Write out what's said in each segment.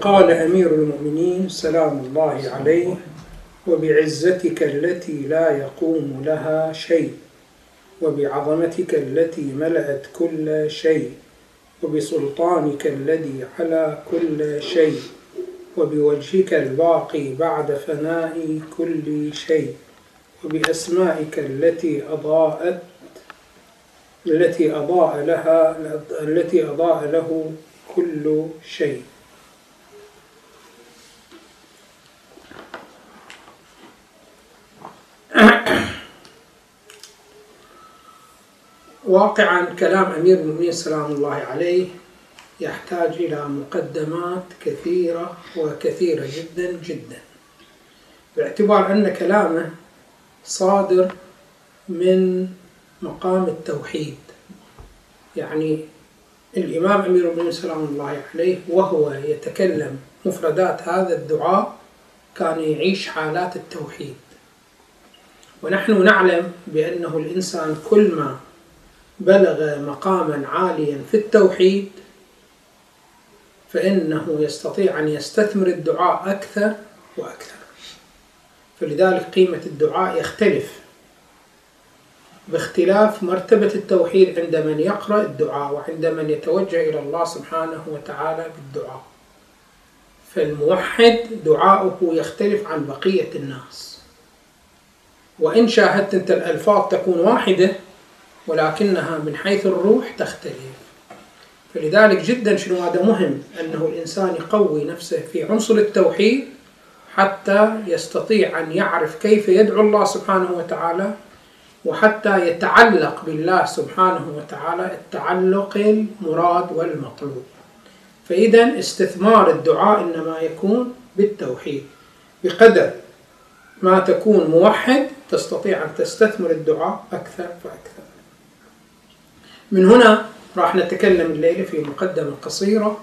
قال أمير المؤمنين سلام الله عليه وبعزتك التي لا يقوم لها شيء وبعظمتك التي ملأت كل شيء وبسلطانك الذي على كل شيء وبوجهك الباقي بعد فناء كل شيء وبأسمائك التي أضاءت التي أضاء لها التي أضاء له كل شيء. واقعا كلام أمير المؤمنين سلام الله عليه يحتاج إلى مقدمات كثيرة وكثيرة جدا جدا باعتبار أن كلامه صادر من مقام التوحيد. يعني الإمام أمير المؤمنين سلام الله عليه وهو يتكلم مفردات هذا الدعاء كان يعيش حالات التوحيد. ونحن نعلم بأنه الإنسان كل ما بلغ مقاما عاليا في التوحيد فإنه يستطيع أن يستثمر الدعاء أكثر وأكثر. فلذلك قيمة الدعاء يختلف. باختلاف مرتبة التوحيد عند من يقرأ الدعاء وعند من يتوجه إلى الله سبحانه وتعالى بالدعاء. فالموحد دعاؤه يختلف عن بقية الناس. وإن شاهدت أنت الألفاظ تكون واحدة ولكنها من حيث الروح تختلف. فلذلك جدا شنو هذا مهم؟ أنه الإنسان يقوي نفسه في عنصر التوحيد حتى يستطيع أن يعرف كيف يدعو الله سبحانه وتعالى وحتى يتعلق بالله سبحانه وتعالى التعلق المراد والمطلوب. فإذا استثمار الدعاء إنما يكون بالتوحيد. بقدر ما تكون موحد تستطيع أن تستثمر الدعاء أكثر فأكثر. من هنا راح نتكلم الليلة في مقدمة قصيرة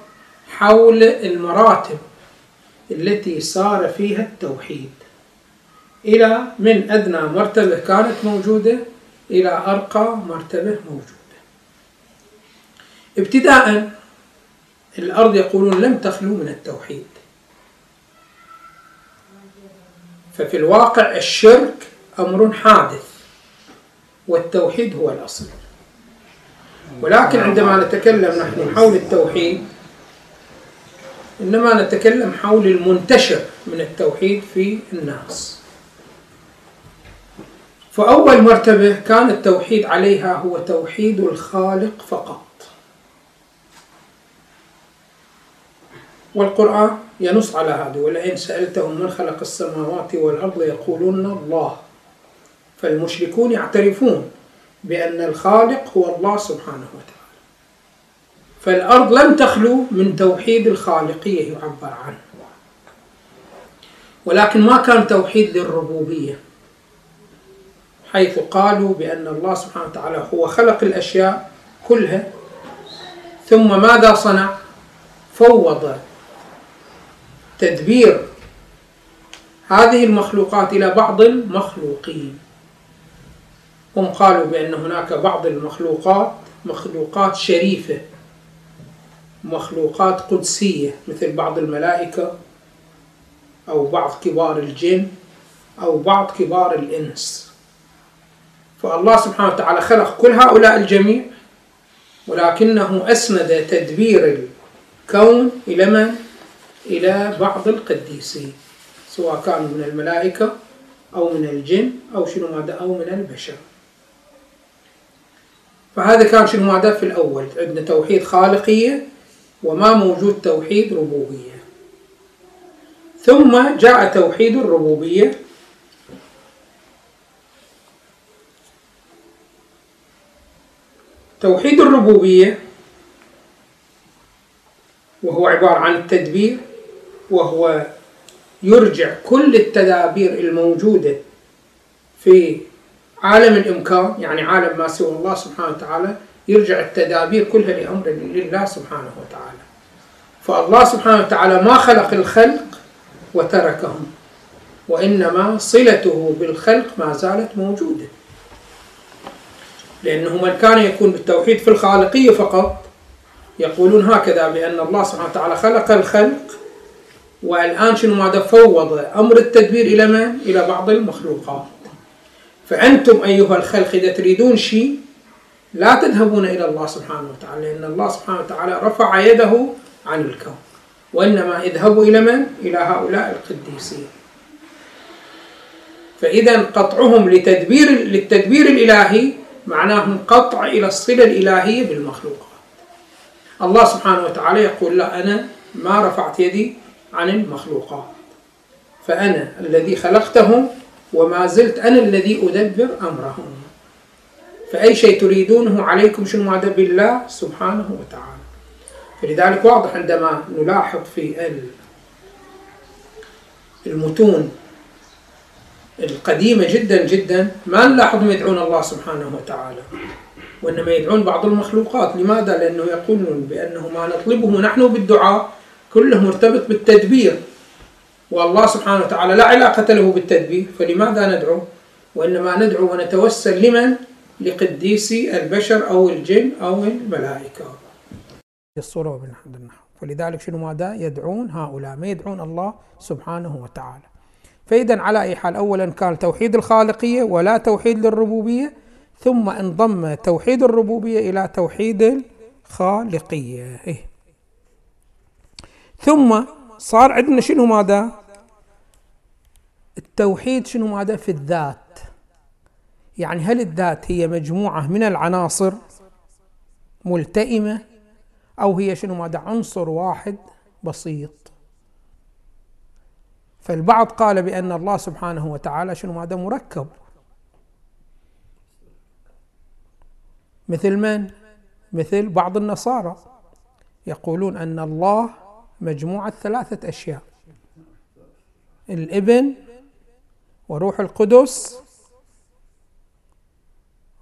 حول المراتب التي صار فيها التوحيد. إلى من أدنى مرتبة كانت موجودة إلى أرقى مرتبة موجودة. ابتداء الأرض يقولون لم تخلو من التوحيد. ففي الواقع الشرك أمر حادث والتوحيد هو الأصل. ولكن عندما نتكلم نحن حول التوحيد إنما نتكلم حول المنتشر من التوحيد في الناس. فأول مرتبة كان التوحيد عليها هو توحيد الخالق فقط. والقرآن ينص على هذا ولئن سألتهم من خلق السماوات والأرض يقولون الله. فالمشركون يعترفون بأن الخالق هو الله سبحانه وتعالى. فالأرض لم تخلو من توحيد الخالقية يعبر عنه ولكن ما كان توحيد للربوبية. حيث قالوا بأن الله سبحانه وتعالى هو خلق الأشياء كلها ثم ماذا صنع؟ فوض تدبير هذه المخلوقات إلى بعض المخلوقين هم قالوا بأن هناك بعض المخلوقات مخلوقات شريفة مخلوقات قدسية مثل بعض الملائكة أو بعض كبار الجن أو بعض كبار الإنس فالله سبحانه وتعالى خلق كل هؤلاء الجميع ولكنه أسند تدبير الكون إلى من؟ إلى بعض القديسين سواء كانوا من الملائكة أو من الجن أو شنو ماذا أو من البشر فهذا كان شنو ماذا في الأول عندنا توحيد خالقية وما موجود توحيد ربوبية ثم جاء توحيد الربوبية توحيد الربوبية وهو عبارة عن التدبير وهو يرجع كل التدابير الموجودة في عالم الإمكان يعني عالم ما سوى الله سبحانه وتعالى يرجع التدابير كلها لأمر لله سبحانه وتعالى. فالله سبحانه وتعالى ما خلق الخلق وتركهم وإنما صلته بالخلق ما زالت موجودة. لأنه من كان يكون بالتوحيد في الخالقية فقط يقولون هكذا بأن الله سبحانه وتعالى خلق الخلق والآن شنو ماذا فوض أمر التدبير إلى من؟ إلى بعض المخلوقات فأنتم أيها الخلق إذا تريدون شيء لا تذهبون إلى الله سبحانه وتعالى لأن الله سبحانه وتعالى رفع يده عن الكون وإنما اذهبوا إلى من؟ إلى هؤلاء القديسين فإذا قطعهم لتدبير للتدبير الإلهي معناه قطع إلى الصلة الإلهية بالمخلوقات. الله سبحانه وتعالى يقول لا أنا ما رفعت يدي عن المخلوقات. فأنا الذي خلقتهم وما زلت أنا الذي أدبر أمرهم. فأي شيء تريدونه عليكم شنو هذا بالله سبحانه وتعالى. فلذلك واضح عندما نلاحظ في المتون القديمة جدا جدا ما نلاحظهم يدعون الله سبحانه وتعالى وإنما يدعون بعض المخلوقات لماذا؟ لأنه يقولون بأنه ما نطلبه نحن بالدعاء كله مرتبط بالتدبير والله سبحانه وتعالى لا علاقة له بالتدبير فلماذا ندعو؟ وإنما ندعو ونتوسل لمن؟ لقديسي البشر أو الجن أو الملائكة الصورة من عند النحو فلذلك شنو ماذا؟ يدعون هؤلاء ما يدعون الله سبحانه وتعالى فإذا على أي حال أولا كان توحيد الخالقية ولا توحيد للربوبية ثم انضم توحيد الربوبية إلى توحيد الخالقية. إيه؟ ثم صار عندنا شنو ماذا؟ التوحيد شنو ماذا؟ في الذات. يعني هل الذات هي مجموعة من العناصر ملتئمة أو هي شنو ماذا؟ عنصر واحد بسيط؟ فالبعض قال بأن الله سبحانه وتعالى شنو ماذا مركب. مثل من؟ مثل بعض النصارى يقولون أن الله مجموعة ثلاثة أشياء الإبن وروح القدس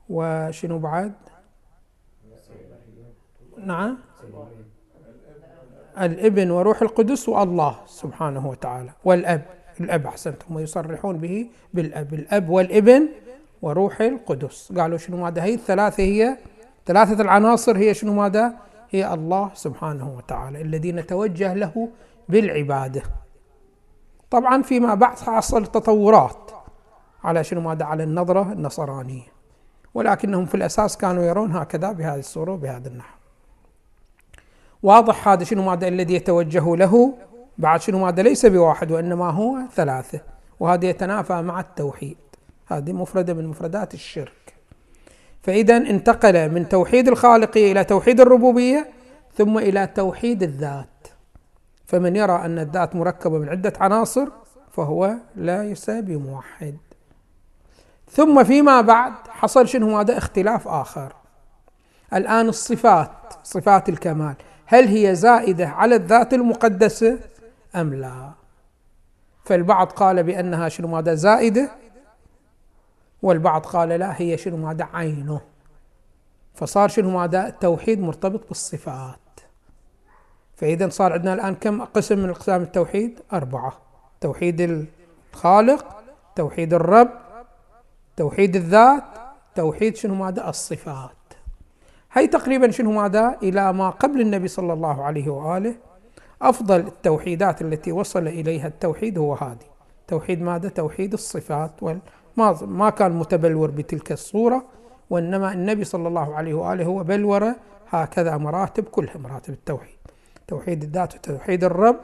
وشنو بعد؟ نعم. الإبن وروح القدس والله سبحانه وتعالى. والأب الأب أحسنتم. ويصرحون به بالأب. الأب والإبن وروح القدس. قالوا شنو ماذا؟ هي الثلاثة هي؟ ثلاثة العناصر هي شنو ماذا؟ هي الله سبحانه وتعالى الذي نتوجه له بالعبادة. طبعا فيما بعد حصل تطورات على شنو ماذا؟ على النظرة النصرانية. ولكنهم في الأساس كانوا يرون هكذا بهذه الصورة وبهذا النحو. واضح هذا شنو ماذا الذي يتوجه له بعد شنو ماذا ليس بواحد وإنما هو ثلاثة وهذا يتنافى مع التوحيد. هذه مفردة من مفردات الشرك. فإذا انتقل من توحيد الخالقية إلى توحيد الربوبية ثم إلى توحيد الذات. فمن يرى أن الذات مركبة من عدة عناصر فهو ليس بموحد. ثم فيما بعد حصل شنو هذا اختلاف آخر. الآن الصفات صفات الكمال. هل هي زائدة على الذات المقدسة أم لا؟ فالبعض قال بأنها شنو ماذا زائدة؟ والبعض قال لا هي شنو ماذا عينه. فصار شنو ماذا؟ التوحيد مرتبط بالصفات. فإذا صار عندنا الآن كم قسم من أقسام التوحيد؟ أربعة. توحيد الخالق توحيد الرب توحيد الذات توحيد شنو ماذا؟ الصفات. هي تقريبا شنو ماذا؟ إلى ما قبل النبي صلى الله عليه وآله. أفضل التوحيدات التي وصل إليها التوحيد هو هذه. توحيد ماذا؟ توحيد الصفات ما ما كان متبلور بتلك الصورة وإنما النبي صلى الله عليه وآله هو بلور هكذا مراتب كلها مراتب التوحيد. توحيد الذات وتوحيد الرب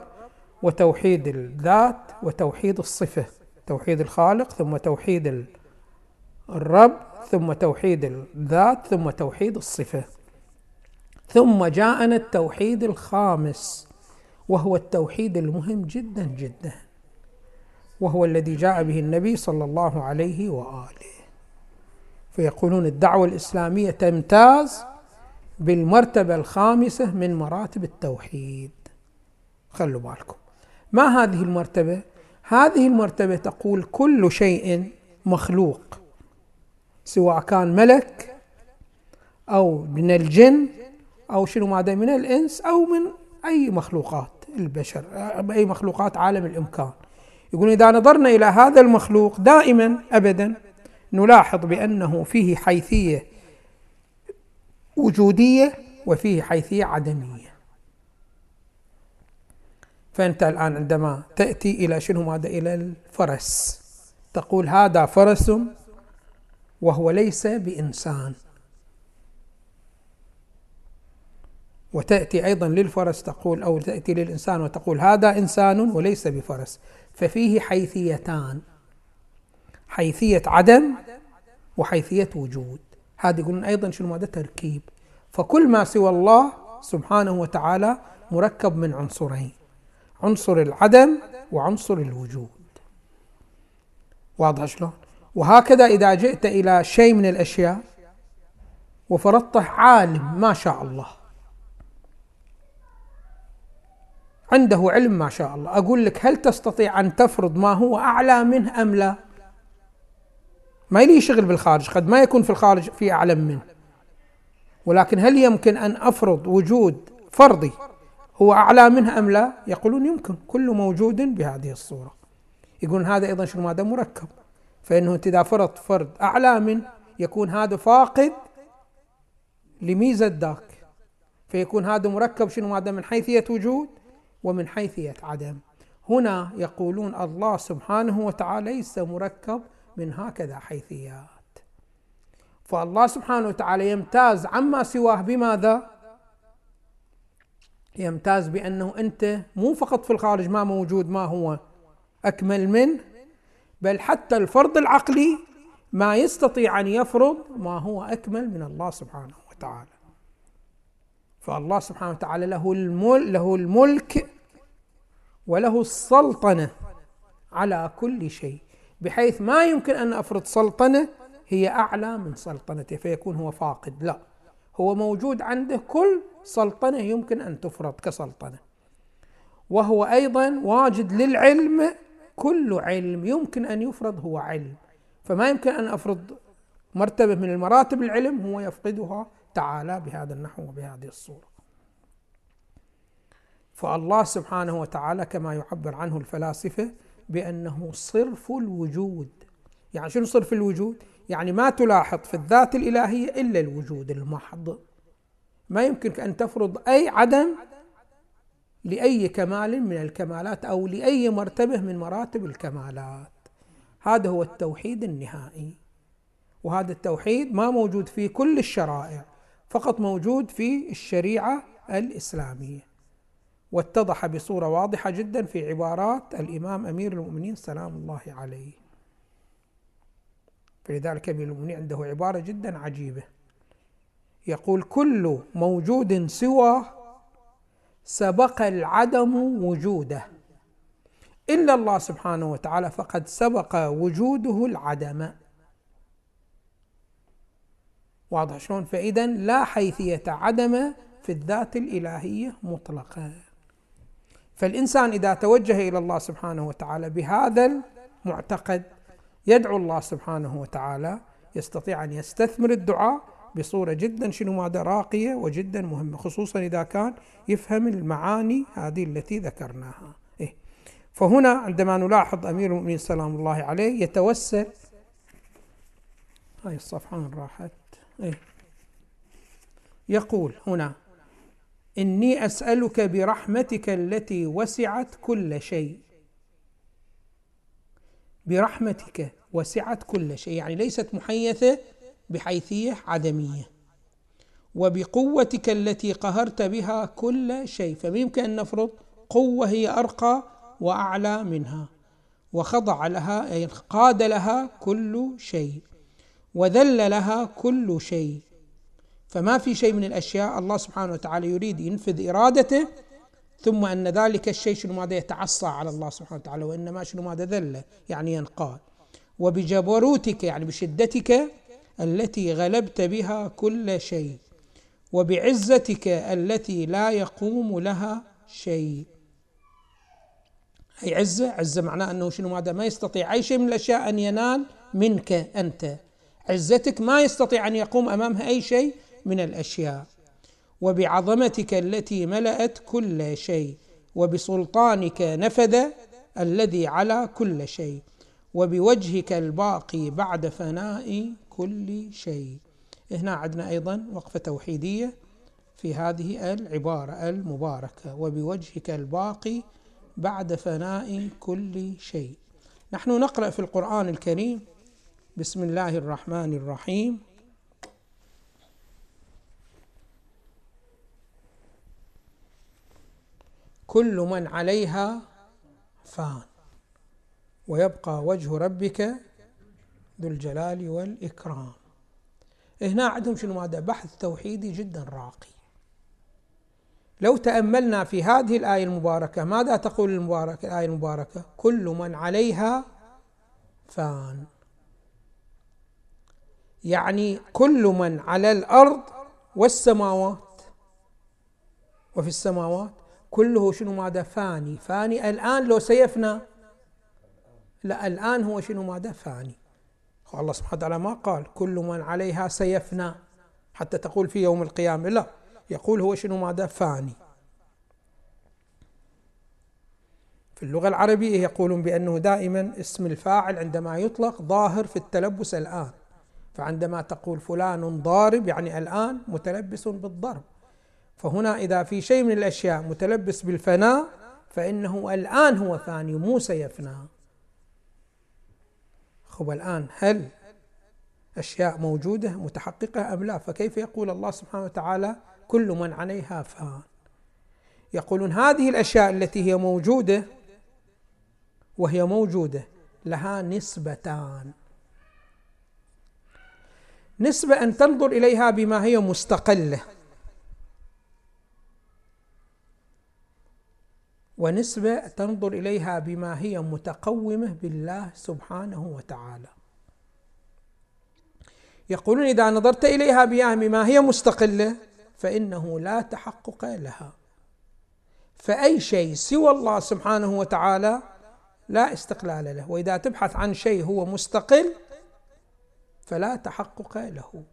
وتوحيد الذات وتوحيد الصفة. توحيد الخالق ثم توحيد الرب ثم توحيد الذات ثم توحيد الصفة. ثم جاءنا التوحيد الخامس وهو التوحيد المهم جدا جدا وهو الذي جاء به النبي صلى الله عليه وآله. فيقولون الدعوة الإسلامية تمتاز بالمرتبة الخامسة من مراتب التوحيد. خلوا بالكم. ما هذه المرتبة؟ هذه المرتبة تقول كل شيء مخلوق. سواء كان ملك أو من الجن أو شنو ماذا من الإنس أو من أي مخلوقات البشر أي مخلوقات عالم الإمكان. يقول إذا نظرنا إلى هذا المخلوق دائما أبدا نلاحظ بأنه فيه حيثية وجودية وفيه حيثية عدمية. فأنت الآن عندما تأتي إلى شنو ماذا إلى الفرس تقول هذا فرس وهو ليس بإنسان. وتأتي أيضا للفرس تقول أو تأتي للإنسان وتقول هذا إنسان وليس بفرس. ففيه حيثيتان حيثية عدم وحيثية وجود. هذا يقولون أيضا شنو هذا تركيب. فكل ما سوى الله سبحانه وتعالى مركب من عنصرين عنصر العدم وعنصر الوجود. واضح شلون؟ وهكذا إذا جئت إلى شيء من الأشياء وفرضته عالم ما شاء الله. عنده علم ما شاء الله. أقول لك هل تستطيع أن تفرض ما هو أعلى منه أم لا؟ ما لي شغل بالخارج قد ما يكون في الخارج في أعلم منه. ولكن هل يمكن أن أفرض وجود فرضي هو أعلى منه أم لا؟ يقولون يمكن. كل موجود بهذه الصورة. يقولون هذا أيضا شنو؟ هذا مركب. فإنه أنت إذا فرض فرد أعلى منه يكون هذا فاقد لميزة ذاك فيكون هذا مركب شنو هذا من حيثية وجود ومن حيثية عدم هنا يقولون الله سبحانه وتعالى ليس مركب من هكذا حيثيات فالله سبحانه وتعالى يمتاز عما سواه بماذا؟ يمتاز بأنه أنت مو فقط في الخارج ما موجود ما هو أكمل منه بل حتى الفرض العقلي ما يستطيع أن يفرض ما هو أكمل من الله سبحانه وتعالى. فالله سبحانه وتعالى له الملك له الملك وله السلطنة على كل شيء. بحيث ما يمكن أن أفرض سلطنة هي أعلى من سلطنته فيكون هو فاقد. لا هو موجود عنده كل سلطنة يمكن أن تفرض كسلطنة. وهو أيضا واجد للعلم كل علم يمكن أن يفرض هو علم. فما يمكن أن أفرض مرتبة من المراتب العلم هو يفقدها تعالى بهذا النحو وبهذه الصورة. فالله سبحانه وتعالى كما يعبر عنه الفلاسفة بأنه صرف الوجود. يعني شنو صرف الوجود؟ يعني ما تلاحظ في الذات الإلهية إلا الوجود المحض. ما يمكنك أن تفرض أي عدم لأي كمال من الكمالات أو لأي مرتبة من مراتب الكمالات. هذا هو التوحيد النهائي. وهذا التوحيد ما موجود في كل الشرائع فقط موجود في الشريعة الإسلامية. واتضح بصورة واضحة جدا في عبارات الإمام أمير المؤمنين سلام الله عليه. فلذلك أمير المؤمنين عنده عبارة جدا عجيبة. يقول كل موجود سوى سبق العدم وجوده. الا الله سبحانه وتعالى فقد سبق وجوده العدم. واضح شلون؟ فإذا لا حيثية عدم في الذات الإلهية مطلقا فالإنسان إذا توجه إلى الله سبحانه وتعالى بهذا المعتقد يدعو الله سبحانه وتعالى يستطيع أن يستثمر الدعاء بصورة جدا شنو ماذا راقية وجدا مهمة خصوصا إذا كان يفهم المعاني هذه التي ذكرناها إيه؟ فهنا عندما نلاحظ أمير المؤمنين سلام الله عليه يتوسل هاي الصفحه راحت إيه؟ يقول هنا إني أسألك برحمتك التي وسعت كل شيء برحمتك وسعت كل شيء يعني ليست محيثة بحيثيه عدمية. وبقوتك التي قهرت بها كل شيء. فممكن أن نفرض قوة هي أرقى وأعلى منها. وخضع لها اي قاد لها كل شيء. وذل لها كل شيء. فما في شيء من الأشياء الله سبحانه وتعالى يريد ينفذ إرادته ثم أن ذلك الشيء شنو ماذا يتعصى على الله سبحانه وتعالى وإنما شنو ماذا ذل يعني ينقاد. وبجبروتك يعني بشدتك التي غلبت بها كل شيء وبعزتك التي لا يقوم لها شيء. أي عزة؟ عزة معناه أنه شنو ماذا؟ ما يستطيع أي شيء من الأشياء أن ينال منك أنت. عزتك ما يستطيع أن يقوم أمامها أي شيء من الأشياء. وبعظمتك التي ملأت كل شيء وبسلطانك نفذ الذي على كل شيء. وبوجهك الباقي بعد فناء كل شيء. هنا عندنا أيضا وقفة توحيدية في هذه العبارة المباركة وبوجهك الباقي بعد فناء كل شيء. نحن نقرأ في القرآن الكريم. بسم الله الرحمن الرحيم. كل من عليها فان ويبقى وجه ربك ذو الجلال والإكرام. هنا عندهم شنو هذا؟ بحث توحيدي جدا راقي. لو تأملنا في هذه الآية المباركة ماذا تقول المباركة الآية المباركة؟ كل من عليها فان. يعني كل من على الأرض والسماوات. وفي السماوات كله شنو ماذا؟ فاني. فاني الآن لو سيفنى لا الآن هو شنو ماذا؟ فاني. الله سبحانه وتعالى ما قال كل من عليها سيفنى حتى تقول في يوم القيامة لا يقول هو شنو ماذا فاني. في اللغة العربية يقولون بأنه دائما اسم الفاعل عندما يطلق ظاهر في التلبس الآن فعندما تقول فلان ضارب يعني الآن متلبس بالضرب. فهنا إذا في شيء من الأشياء متلبس بالفناء فإنه الآن هو فاني مو سيفنى. خب الآن هل أشياء موجودة متحققة أم لا؟ فكيف يقول الله سبحانه وتعالى كل من عليها فان؟ يقولون هذه الأشياء التي هي موجودة وهي موجودة لها نسبتان. نسبة أن تنظر إليها بما هي مستقلة. ونسبة تنظر إليها بما هي متقومة بالله سبحانه وتعالى. يقولون إذا نظرت إليها بما هي مستقلة فإنه لا تحقق لها. فأي شيء سوى الله سبحانه وتعالى لا استقلال له. وإذا تبحث عن شيء هو مستقل فلا تحقق له.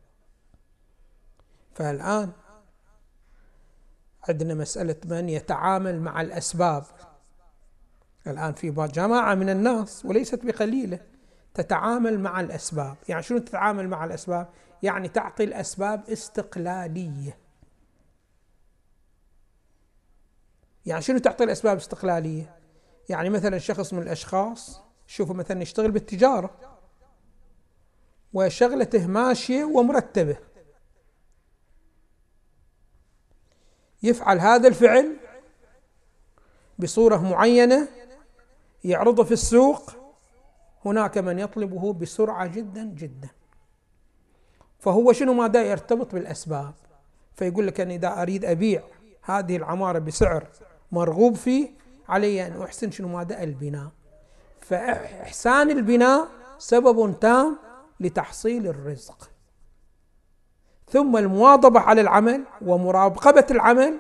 فالآن عندنا مسألة من يتعامل مع الأسباب. الآن في جماعة من الناس وليست بقليلة تتعامل مع الأسباب. يعني شنو تتعامل مع الأسباب؟ يعني تعطي الأسباب استقلالية. يعني شنو تعطي الأسباب استقلالية؟ يعني مثلا شخص من الأشخاص شوفوا مثلا يشتغل بالتجارة وشغلته ماشية ومرتبة. يفعل هذا الفعل بصورة معينة يعرضه في السوق هناك من يطلبه بسرعة جدا جدا. فهو شنو ماذا يرتبط بالأسباب؟ فيقول لك أن إذا أريد أبيع هذه العمارة بسعر مرغوب فيه علي أن أحسن شنو ماذا البناء. فإحسان البناء سبب تام لتحصيل الرزق. ثم المواظبة على العمل ومراقبة العمل.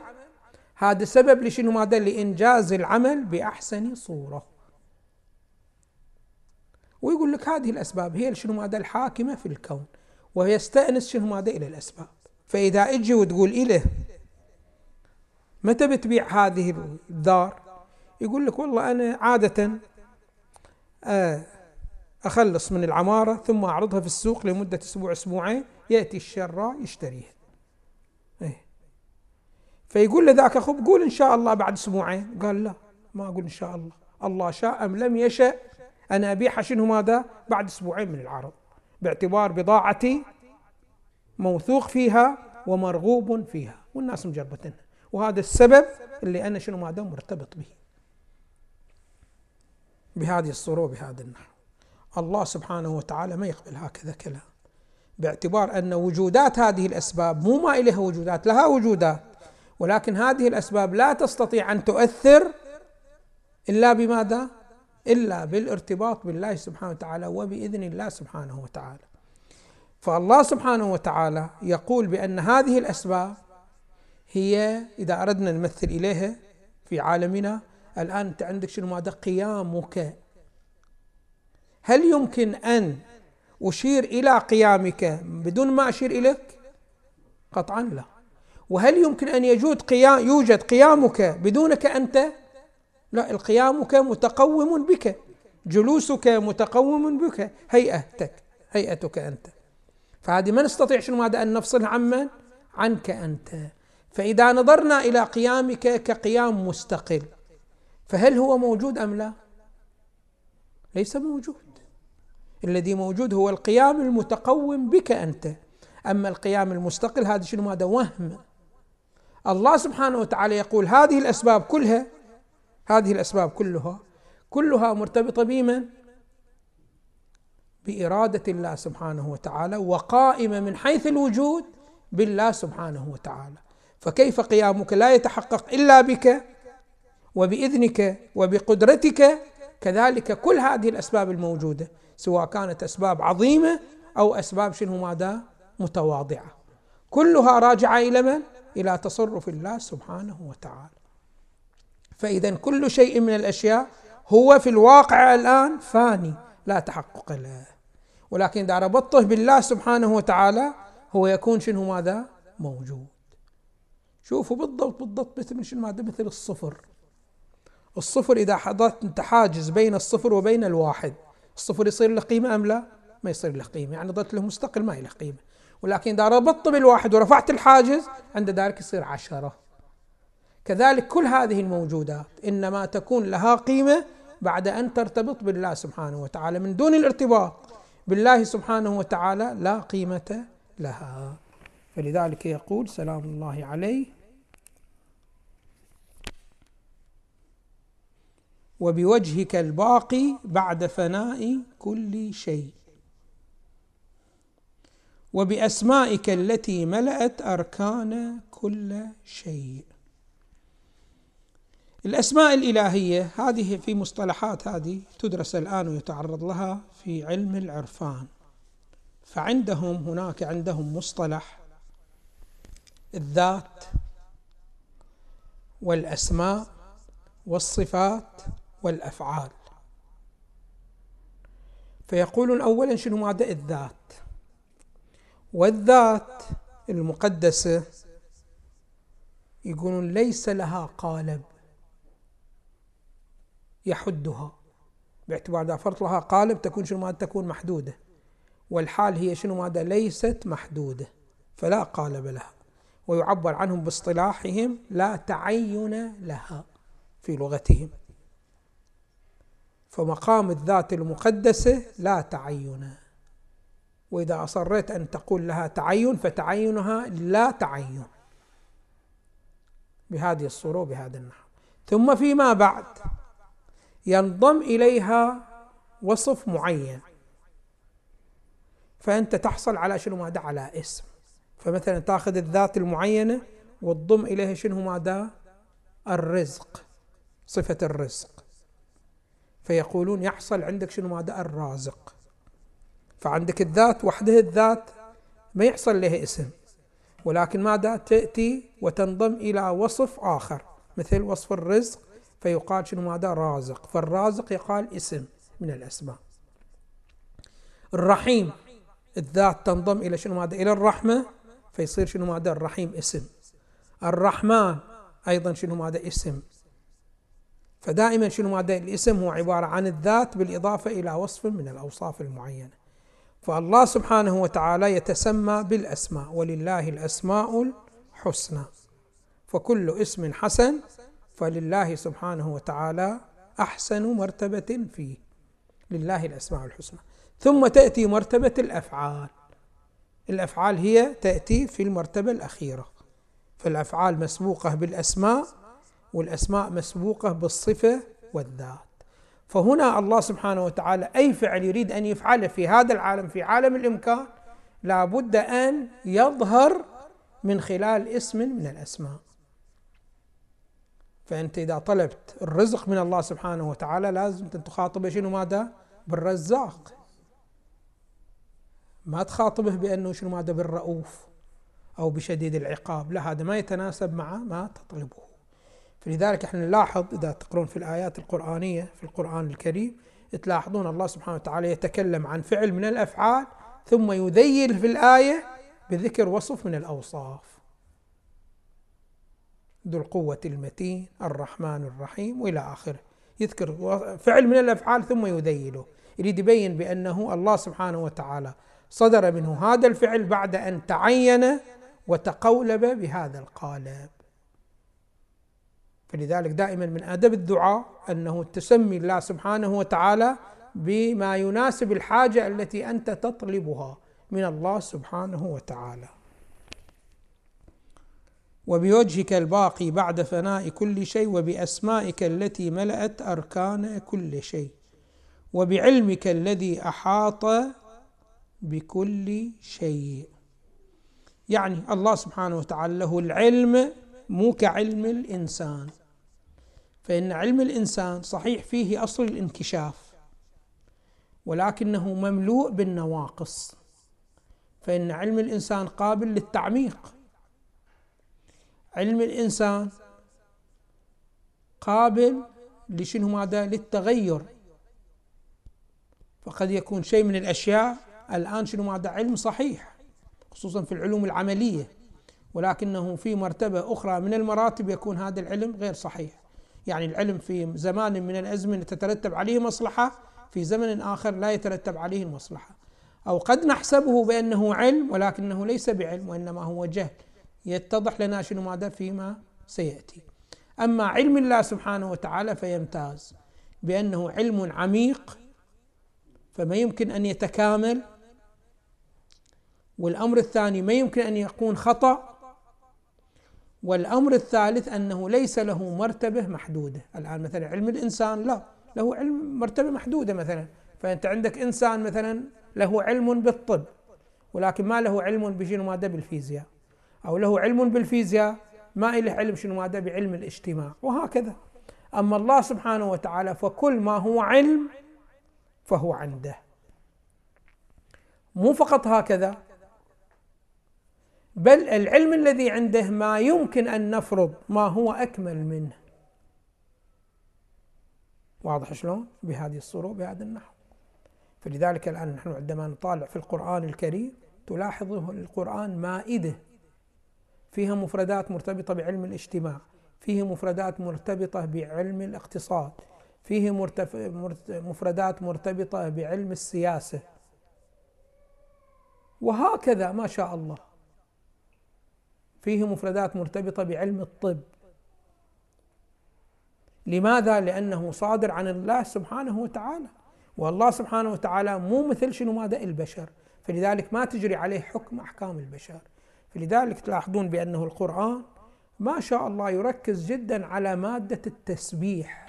هذا سبب لشنو؟ ماذا لإنجاز العمل بأحسن صورة. ويقول لك هذه الأسباب هي شنو ماذا الحاكمة في الكون ويستأنس شنو؟ ماذا إلى الأسباب. فإذا إجي وتقول إله متى بتبيع هذه الدار؟ يقول لك والله أنا عادة آه، أخلص من العمارة ثم أعرضها في السوق لمدة أسبوع أسبوعين يأتي الشراء يشتريها. إيه. فيقول لذاك أخو قول إن شاء الله بعد أسبوعين. قال لا ما أقول إن شاء الله. الله شاء أم لم يشأ أنا أبيعها شنو ماذا؟ بعد أسبوعين من العرض. باعتبار بضاعتي موثوق فيها ومرغوب فيها. والناس مجربتنها وهذا السبب اللي أنا شنو ماذا؟ مرتبط به. بهذه الصورة وبهذا النحو. الله سبحانه وتعالى ما يقبل هكذا كلام. باعتبار أن وجودات هذه الأسباب مو ما إليها وجودات لها وجودات ولكن هذه الأسباب لا تستطيع أن تؤثر إلا بماذا؟ إلا بالارتباط بالله سبحانه وتعالى وبإذن الله سبحانه وتعالى. فالله سبحانه وتعالى يقول بأن هذه الأسباب هي إذا أردنا نمثل إليها في عالمنا الآن أنت عندك شنو ماذا؟ قيامك. هل يمكن أن أشير إلى قيامك بدون ما أشير إليك؟ قطعا لا. وهل يمكن أن يجود قيام يوجد قيامك بدونك أنت؟ لا القيامك متقوم بك. جلوسك متقوم بك. هيئتك هيئتك أنت. فهذه ما نستطيع شنو ماذا أن نفصلها عمن عنك أنت. فإذا نظرنا إلى قيامك كقيام مستقل فهل هو موجود أم لا؟ ليس موجود. الذي موجود هو القيام المتقوم بك أنت. أما القيام المستقل هذا شنو؟ ماذا وهم. الله سبحانه وتعالى يقول هذه الأسباب كلها هذه الأسباب كلها كلها مرتبطة بمن؟ بإرادة الله سبحانه وتعالى وقائمة من حيث الوجود بالله سبحانه وتعالى. فكيف قيامك لا يتحقق إلا بك وبإذنك وبقدرتك؟ كذلك كل هذه الأسباب الموجودة. سواء كانت أسباب عظيمة أو أسباب شنو ماذا؟ متواضعة. كلها راجعة إلى من؟ إلى تصرف الله سبحانه وتعالى. فإذا كل شيء من الأشياء هو في الواقع الآن فاني لا تحقق له. ولكن إذا ربطته بالله سبحانه وتعالى هو يكون شنو ماذا؟ موجود. شوفوا بالضبط بالضبط مثل شنو ماذا؟ مثل الصفر. الصفر إذا حضرت أنت حاجز بين الصفر وبين الواحد. الصفر يصير له قيمة أم لا؟ ما يصير له قيمة يعني ضلت له مستقل ما له قيمة. ولكن إذا ربطت بالواحد ورفعت الحاجز عند ذلك يصير عشرة. كذلك كل هذه الموجودات إنما تكون لها قيمة بعد أن ترتبط بالله سبحانه وتعالى. من دون الارتباط بالله سبحانه وتعالى لا قيمة لها. فلذلك يقول سلام الله عليه وبوجهك الباقي بعد فناء كل شيء. وبأسمائك التي ملأت أركان كل شيء. الأسماء الإلهية هذه في مصطلحات هذه تدرس الآن ويتعرض لها في علم العرفان. فعندهم هناك عندهم مصطلح الذات والأسماء والصفات والأفعال. فيقولون اولا شنو ماده الذات؟ والذات المقدسة يقولون ليس لها قالب يحدها. باعتبار إذا فرض لها قالب تكون شنو ماده تكون محدودة. والحال هي شنو ماده ليست محدودة فلا قالب لها. ويعبر عنهم باصطلاحهم لا تعين لها في لغتهم. فمقام الذات المقدسة لا تعين. وإذا أصريت أن تقول لها تعين فتعينها لا تعين. بهذه الصورة وبهذا النحو. ثم فيما بعد ينضم إليها وصف معين. فأنت تحصل على شنو؟ ماذا على اسم. فمثلا تأخذ الذات المعينة وتضم إليها شنو؟ ماذا الرزق صفة الرزق. فيقولون يحصل عندك شنو ماذا الرازق. فعندك الذات وحدها الذات ما يحصل لها اسم. ولكن ماذا تأتي وتنضم إلى وصف آخر مثل وصف الرزق. فيقال شنو ماذا رازق. فالرازق يقال اسم من الأسماء. الرحيم الذات تنضم إلى شنو ماذا إلى الرحمة. فيصير شنو ماذا الرحيم اسم. الرحمن أيضا شنو ماذا اسم. فدائما شنو ماذا الاسم هو عبارة عن الذات بالإضافة إلى وصف من الأوصاف المعينة. فالله سبحانه وتعالى يتسمى بالأسماء ولله الأسماء الحسنى. فكل اسم حسن فلله سبحانه وتعالى أحسن مرتبة فيه. لله الأسماء الحسنى. ثم تأتي مرتبة الأفعال. الأفعال هي تأتي في المرتبة الأخيرة. فالأفعال مسبوقة بالأسماء والأسماء مسبوقة بالصفة والذات. فهنا الله سبحانه وتعالى أي فعل يريد أن يفعله في هذا العالم في عالم الإمكان لا بد أن يظهر من خلال اسم من الأسماء. فأنت إذا طلبت الرزق من الله سبحانه وتعالى لازم تخاطبه شنو ماذا؟ بالرزاق. ما تخاطبه بأنه شنو ماذا؟ بالرؤوف أو بشديد العقاب. لا هذا ما يتناسب مع ما تطلبه. فلذلك إحنا نلاحظ إذا تقرون في الآيات القرآنية في القرآن الكريم تلاحظون الله سبحانه وتعالى يتكلم عن فعل من الأفعال ثم يذيل في الآية بذكر وصف من الأوصاف. ذو القوة المتين الرحمن الرحيم وإلى آخره. يذكر فعل من الأفعال ثم يذيله. يريد يبين بأنه الله سبحانه وتعالى صدر منه هذا الفعل بعد أن تعين وتقولب بهذا القالب. فلذلك دائما من أدب الدعاء أنه تسمي الله سبحانه وتعالى بما يناسب الحاجة التي أنت تطلبها من الله سبحانه وتعالى. وبوجهك الباقي بعد فناء كل شيء وبأسمائك التي ملأت أركان كل شيء وبعلمك الذي أحاط بكل شيء. يعني الله سبحانه وتعالى له العلم مو كعلم الإنسان. فإن علم الإنسان صحيح فيه أصل الانكشاف ولكنه مملوء بالنواقص. فإن علم الإنسان قابل للتعميق. علم الإنسان قابل لشنو ماذا؟ للتغير. فقد يكون شيء من الأشياء الآن شنو ماذا؟ علم صحيح خصوصا في العلوم العملية. ولكنه في مرتبة أخرى من المراتب يكون هذا العلم غير صحيح. يعني العلم في زمان من الأزمنة تترتب عليه مصلحة في زمن آخر لا يترتب عليه المصلحة. أو قد نحسبه بأنه علم ولكنه ليس بعلم وإنما هو جهل. يتضح لنا شنو ماذا فيما سيأتي. أما علم الله سبحانه وتعالى فيمتاز. بأنه علم عميق فما يمكن أن يتكامل. والأمر الثاني ما يمكن أن يكون خطأ. والأمر الثالث أنه ليس له مرتبة محدودة. الآن مثلا علم الإنسان لا له علم مرتبة محدودة مثلا. فأنت عندك إنسان مثلا له علم بالطب ولكن ما له علم بشنو مادة؟ بالفيزياء. أو له علم بالفيزياء ما له علم شنو مادة؟ بعلم الاجتماع وهكذا. أما الله سبحانه وتعالى فكل ما هو علم فهو عنده. مو فقط هكذا بل العلم الذي عنده ما يمكن أن نفرض ما هو أكمل منه. واضح شلون؟ بهذه الصورة وبهذا النحو. فلذلك الآن نحن عندما نطالع في القرآن الكريم تلاحظ القرآن مائدة. فيها مفردات مرتبطة بعلم الاجتماع فيه مفردات مرتبطة بعلم الاقتصاد فيه مفردات مرتبطة بعلم السياسة. وهكذا ما شاء الله. فيه مفردات مرتبطة بعلم الطب. لماذا؟ لأنه صادر عن الله سبحانه وتعالى. والله سبحانه وتعالى مو مثل شنو ماذا البشر. فلذلك ما تجري عليه حكم أحكام البشر. فلذلك تلاحظون بأنه القرآن ما شاء الله يركز جدا على مادة التسبيح.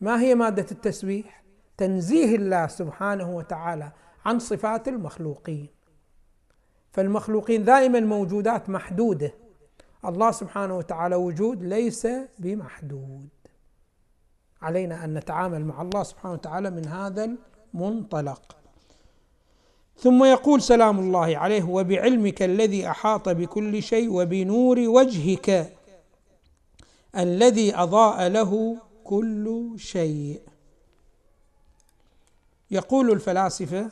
ما هي مادة التسبيح؟ تنزيه الله سبحانه وتعالى عن صفات المخلوقين. فالمخلوقين دائما موجودات محدودة. الله سبحانه وتعالى وجود ليس بمحدود. علينا أن نتعامل مع الله سبحانه وتعالى من هذا المنطلق. ثم يقول سلام الله عليه وبعلمك الذي أحاط بكل شيء وبنور وجهك الذي أضاء له كل شيء. يقول الفلاسفة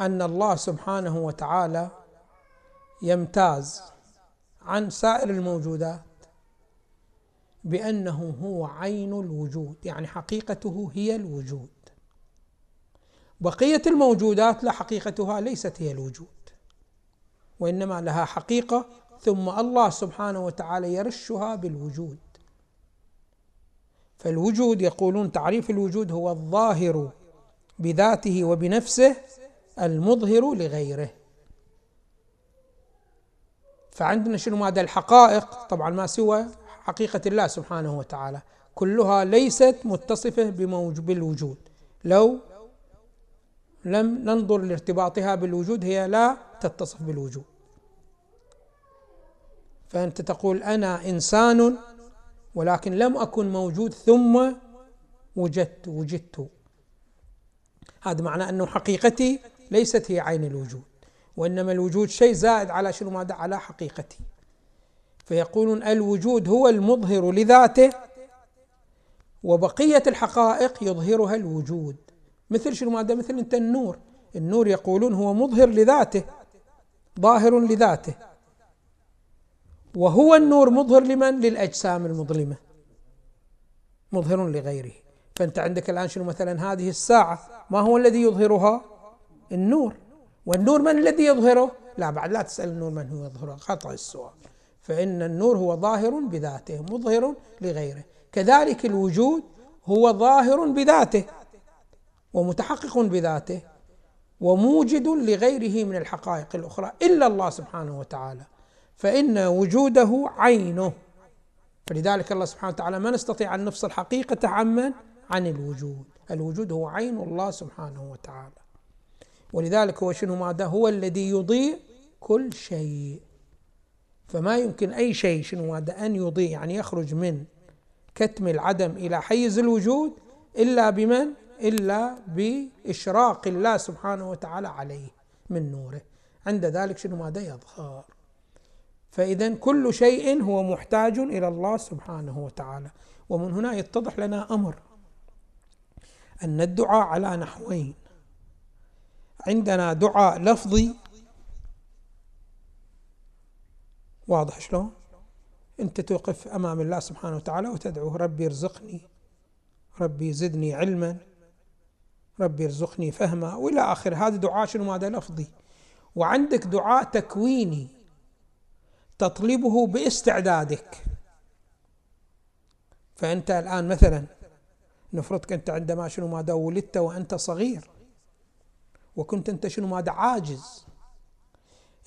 أن الله سبحانه وتعالى يمتاز عن سائر الموجودات بأنه هو عين الوجود يعني حقيقته هي الوجود. بقية الموجودات لا حقيقتها ليست هي الوجود وإنما لها حقيقة ثم الله سبحانه وتعالى يرشها بالوجود. فالوجود يقولون تعريف الوجود هو الظاهر بذاته وبنفسه المظهر لغيره. فعندنا شنو ماذا الحقائق طبعا ما سوى حقيقة الله سبحانه وتعالى. كلها ليست متصفة بالوجود. لو لم ننظر لارتباطها بالوجود هي لا تتصف بالوجود. فأنت تقول أنا إنسان ولكن لم أكن موجود ثم وجدت وجدت. هذا معناه أنه حقيقتي ليست هي عين الوجود وإنما الوجود شيء زائد على شنو؟ ماذا؟ على حقيقتي فيقولون الوجود هو المظهر لذاته وبقية الحقائق يظهرها الوجود. مثل شنو؟ ماذا؟ مثل أنت النور. النور يقولون هو مظهر لذاته ظاهر لذاته. وهو النور مظهر لمن؟ للأجسام المظلمة مظهر لغيره. فأنت عندك الآن شنو؟ مثلا هذه الساعة ما هو الذي يظهرها؟ النور. والنور من الذي يظهره؟ لا بعد لا تسأل النور من هو يظهره خطأ السؤال. فإن النور هو ظاهر بذاته مظهر لغيره. كذلك الوجود هو ظاهر بذاته ومتحقق بذاته وموجد لغيره من الحقائق الأخرى إلا الله سبحانه وتعالى. فإن وجوده عينه. فلذلك الله سبحانه وتعالى ما نستطيع أن نفصل حقيقة عمن عن الوجود. الوجود هو عين الله سبحانه وتعالى. ولذلك هو شنو ماذا هو الذي يضيء كل شيء. فما يمكن أي شيء شنو ماذا أن يضيء يعني يخرج من كتم العدم إلى حيز الوجود إلا بمن؟ إلا بإشراق الله سبحانه وتعالى عليه من نوره. عند ذلك شنو ماذا يظهر. فإذا كل شيء هو محتاج إلى الله سبحانه وتعالى. ومن هنا يتضح لنا أمر. أن الدعاء على نحوين. عندنا دعاء لفظي. واضح شلون؟ انت توقف امام الله سبحانه وتعالى وتدعوه ربي ارزقني ربي زدني علما ربي ارزقني فهما. والى آخره. هذا دعاء شنو؟ ماذا لفظي. وعندك دعاء تكويني تطلبه باستعدادك. فأنت الآن مثلا نفرضك أنت عندما شنو؟ ماذا ولدت وأنت صغير. وكنت أنت شنو؟ ماذا عاجز.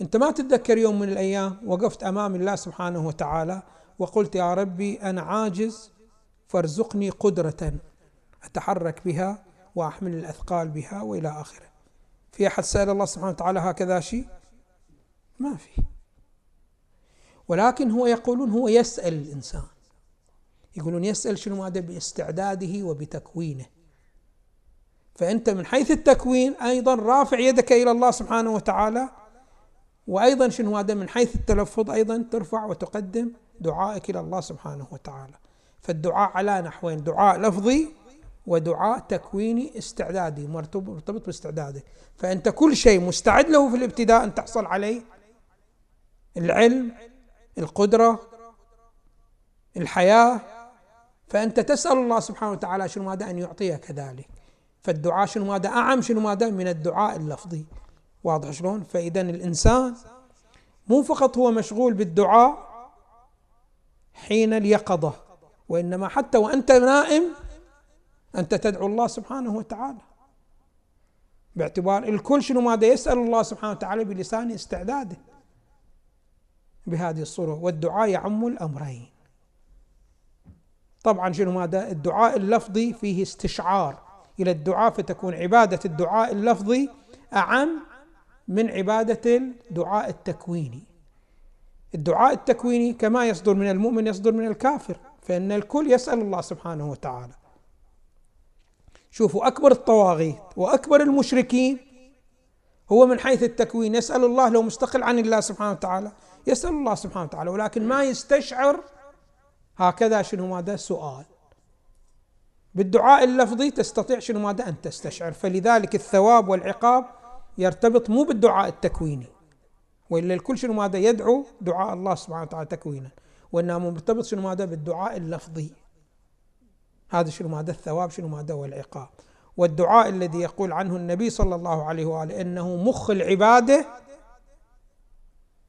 أنت ما تتذكر يوم من الأيام وقفت أمام الله سبحانه وتعالى وقلت يا ربي أنا عاجز فارزقني قدرة أتحرك بها وأحمل الأثقال بها وإلى آخره. في أحد سأل الله سبحانه وتعالى هكذا شيء؟ ما في. ولكن هو يقولون هو يسأل الإنسان. يقولون يسأل شنو؟ هذا بإستعداده وبتكوينه. فأنت من حيث التكوين أيضا رافع يدك إلى الله سبحانه وتعالى وأيضا شنو هذا؟ من حيث التلفظ أيضا ترفع وتقدم دعائك إلى الله سبحانه وتعالى. فالدعاء على نحوين دعاء لفظي ودعاء تكويني استعدادي مرتبط باستعدادك فأنت كل شيء مستعد له في الابتداء أن تحصل عليه. العلم القدرة الحياة. فأنت تسأل الله سبحانه وتعالى شنو ماذا أن يعطيك ذلك. فالدعاء شنو ماذا أعم شنو ماذا من الدعاء اللفظي. واضح شلون؟ فاذا الإنسان مو فقط هو مشغول بالدعاء حين اليقظة وإنما حتى وأنت نائم أنت تدعو الله سبحانه وتعالى. باعتبار الكل شنو ماذا يسأل الله سبحانه وتعالى بلسان استعداده بهذه الصورة والدعاء يعم الأمرين. طبعا شنو ماذا الدعاء اللفظي فيه استشعار. إلى الدعاء فتكون عبادة الدعاء اللفظي أعم من عبادة الدعاء التكويني. الدعاء التكويني كما يصدر من المؤمن يصدر من الكافر فإن الكل يسأل الله سبحانه وتعالى. شوفوا أكبر الطواغيت وأكبر المشركين هو من حيث التكوين. يسأل الله لو مستقل عن الله سبحانه وتعالى يسأل الله سبحانه وتعالى ولكن ما يستشعر هكذا شنو ماذا سؤال. بالدعاء اللفظي تستطيع شنو ماذا أن تستشعر. فلذلك الثواب والعقاب يرتبط مو بالدعاء التكويني وإلا الكل شنو ماذا يدعو دعاء الله سبحانه وتعالى تكوينا وانما مرتبط شنو ماذا بالدعاء اللفظي. هذا شنو ماذا الثواب شنو ماذا والعقاب. والدعاء الذي يقول عنه النبي صلى الله عليه وآله إنه مخ العبادة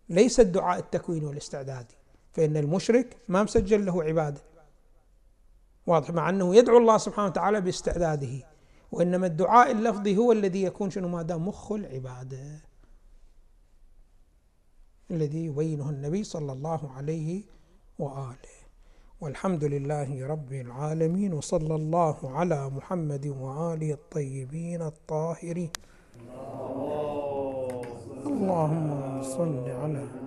ليس الدعاء التكويني والاستعدادي فإن المشرك ما مسجل له عبادة. واضح مع أنه يدعو الله سبحانه وتعالى باستعداده وإنما الدعاء اللفظي هو الذي يكون شنو؟ ماذا مخ العبادة. الذي يبينه النبي صلى الله عليه وآله. والحمد لله رب العالمين وصلى الله على محمد وآله الطيبين الطاهرين. اللهم صل على